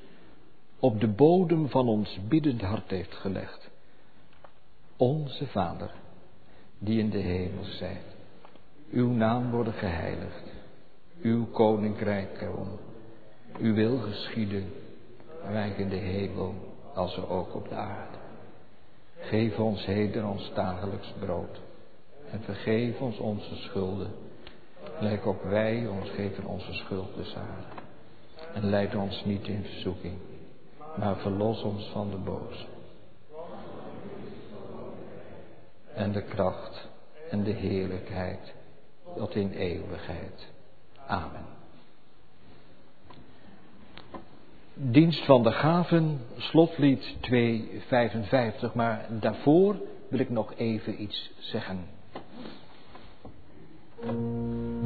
op de bodem van ons biddend hart heeft gelegd. Onze Vader, die in de hemel zijt, uw naam worden geheiligd, uw koninkrijk komen, uw wil geschieden, wij in de hemel als ook op de aarde. Geef ons heden ons dagelijks brood en vergeef ons onze schulden, gelijk ook wij ons geven onze schuldbezaren. En leid ons niet in verzoeking, maar verlos ons van de boze. En de kracht en de heerlijkheid tot in eeuwigheid. Amen. Dienst van de gaven, slotlied 255, maar daarvoor wil ik nog even iets zeggen. えっ?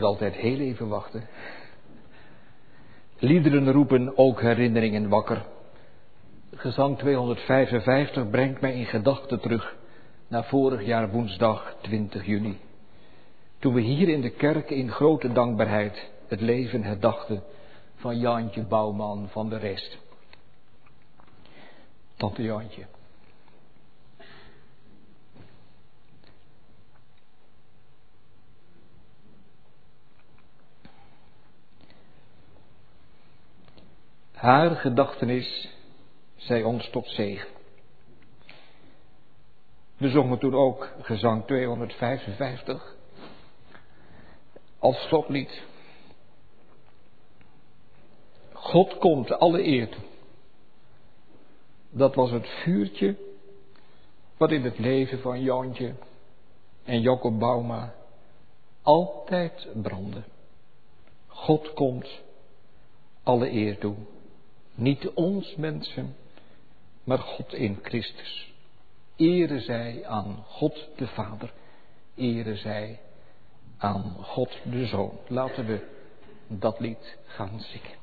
Moet altijd heel even wachten. Liederen roepen ook herinneringen wakker. Gezang 255 brengt mij in gedachten terug naar vorig jaar woensdag 20 juni. Toen we hier in de kerk in grote dankbaarheid het leven herdachten van Jantje Bouwman van de rest. Tante Jantje. Haar gedachtenis zij ons tot zegen. We zongen toen ook gezang 255 als slotlied. God komt alle eer toe. Dat was het vuurtje wat in het leven van Jantje en Jacob Bauma altijd brandde. God komt alle eer toe. Niet ons mensen, maar God in Christus. Ere zij aan God de Vader. Ere zij aan God de Zoon. Laten we dat lied gaan zingen.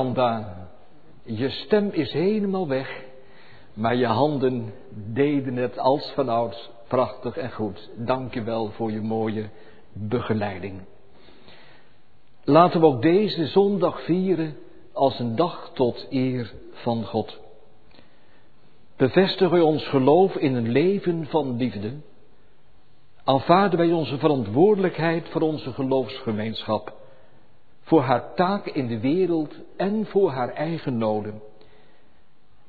Rianda, je stem is helemaal weg, maar je handen deden het als vanouds prachtig en goed. Dank je wel voor je mooie begeleiding. Laten we ook deze zondag vieren als een dag tot eer van God. Bevestigen wij ons geloof in een leven van liefde. Aanvaarden wij onze verantwoordelijkheid voor onze geloofsgemeenschap voor haar taak in de wereld en voor haar eigen noden.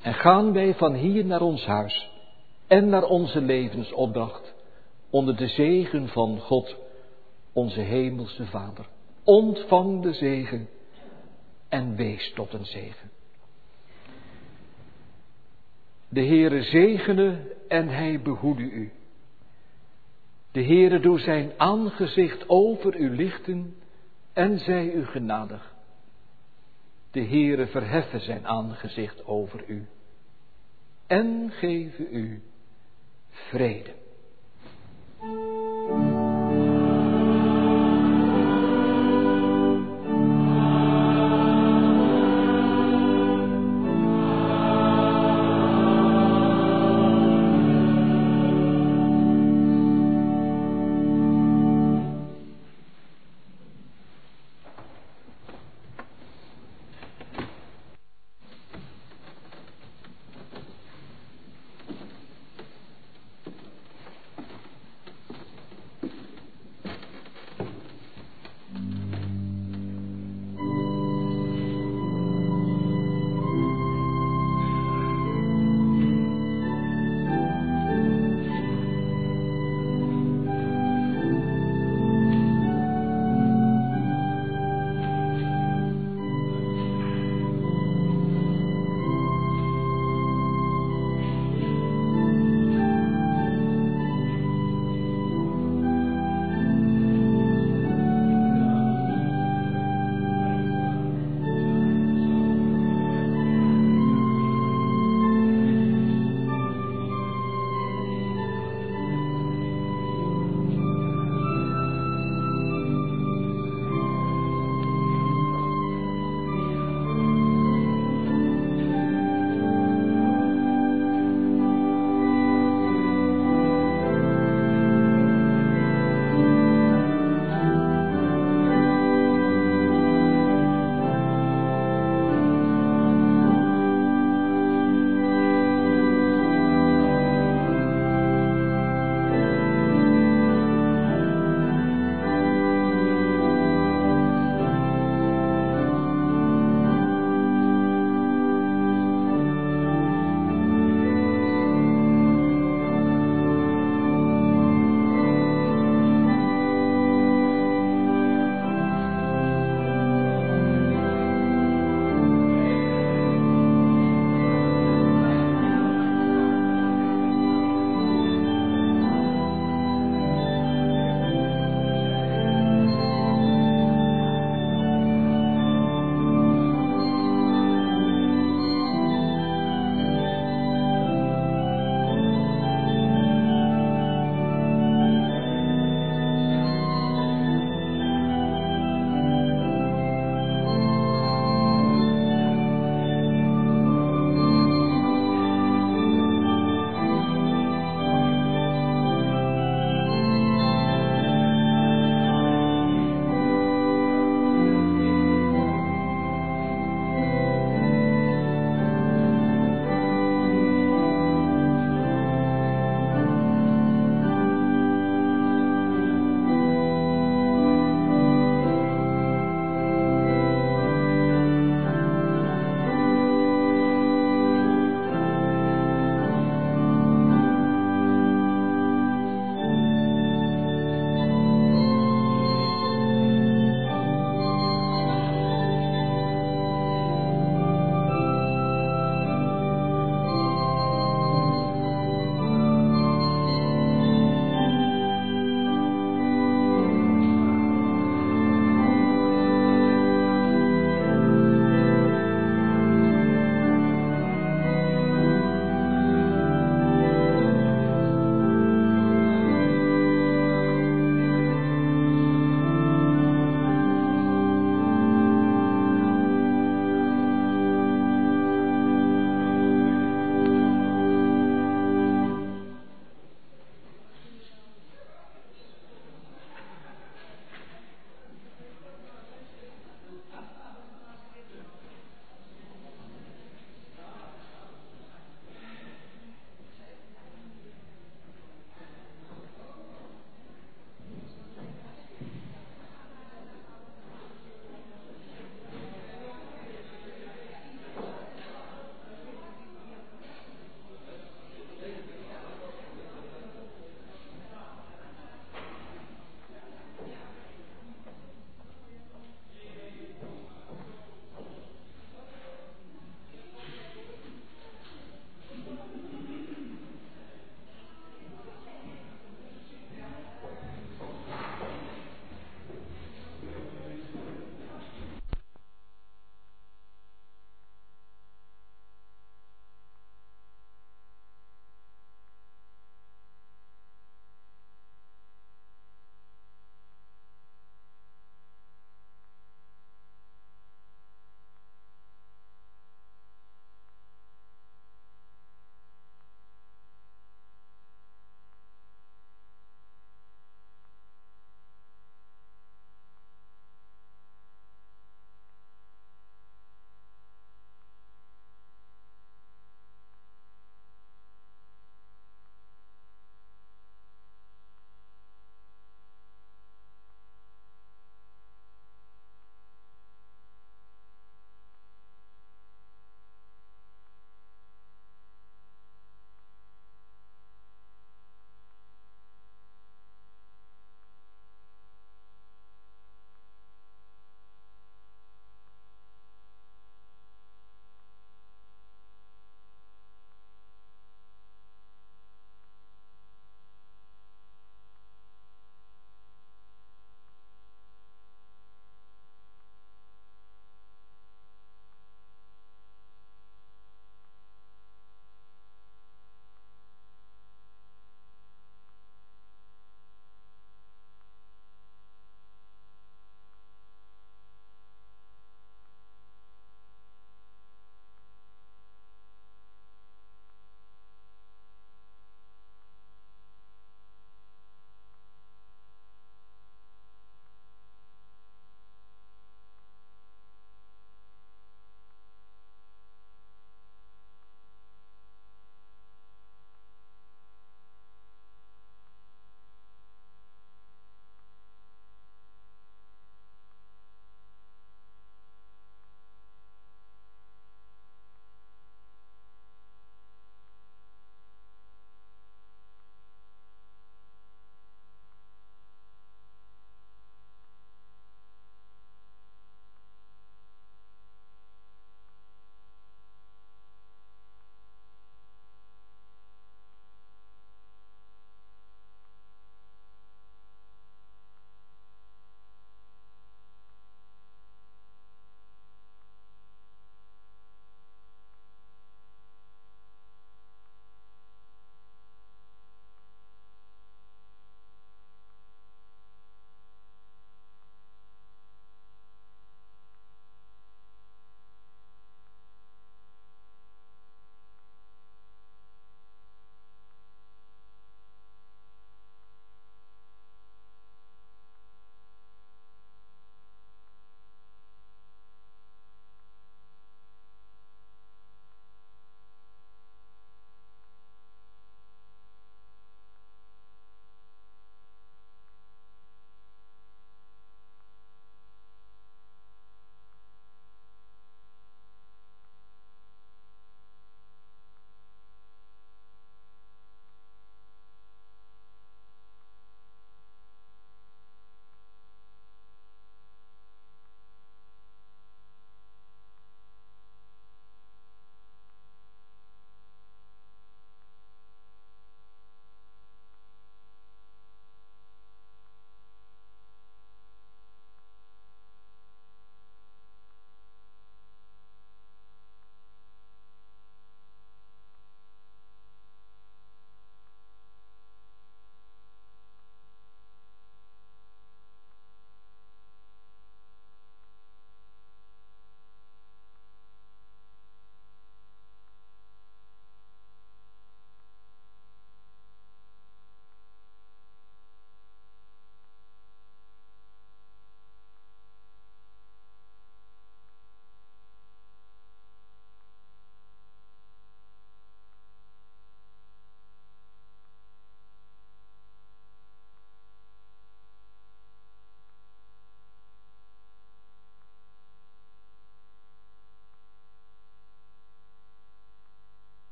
En gaan wij van hier naar ons huis en naar onze levensopdracht onder de zegen van God, onze hemelse Vader. Ontvang de zegen en wees tot een zegen. De Heere zegene en hij behoede u. De Heere doe zijn aangezicht over u lichten en zij u genadig. De Heere verheffen zijn aangezicht over u en geven u vrede.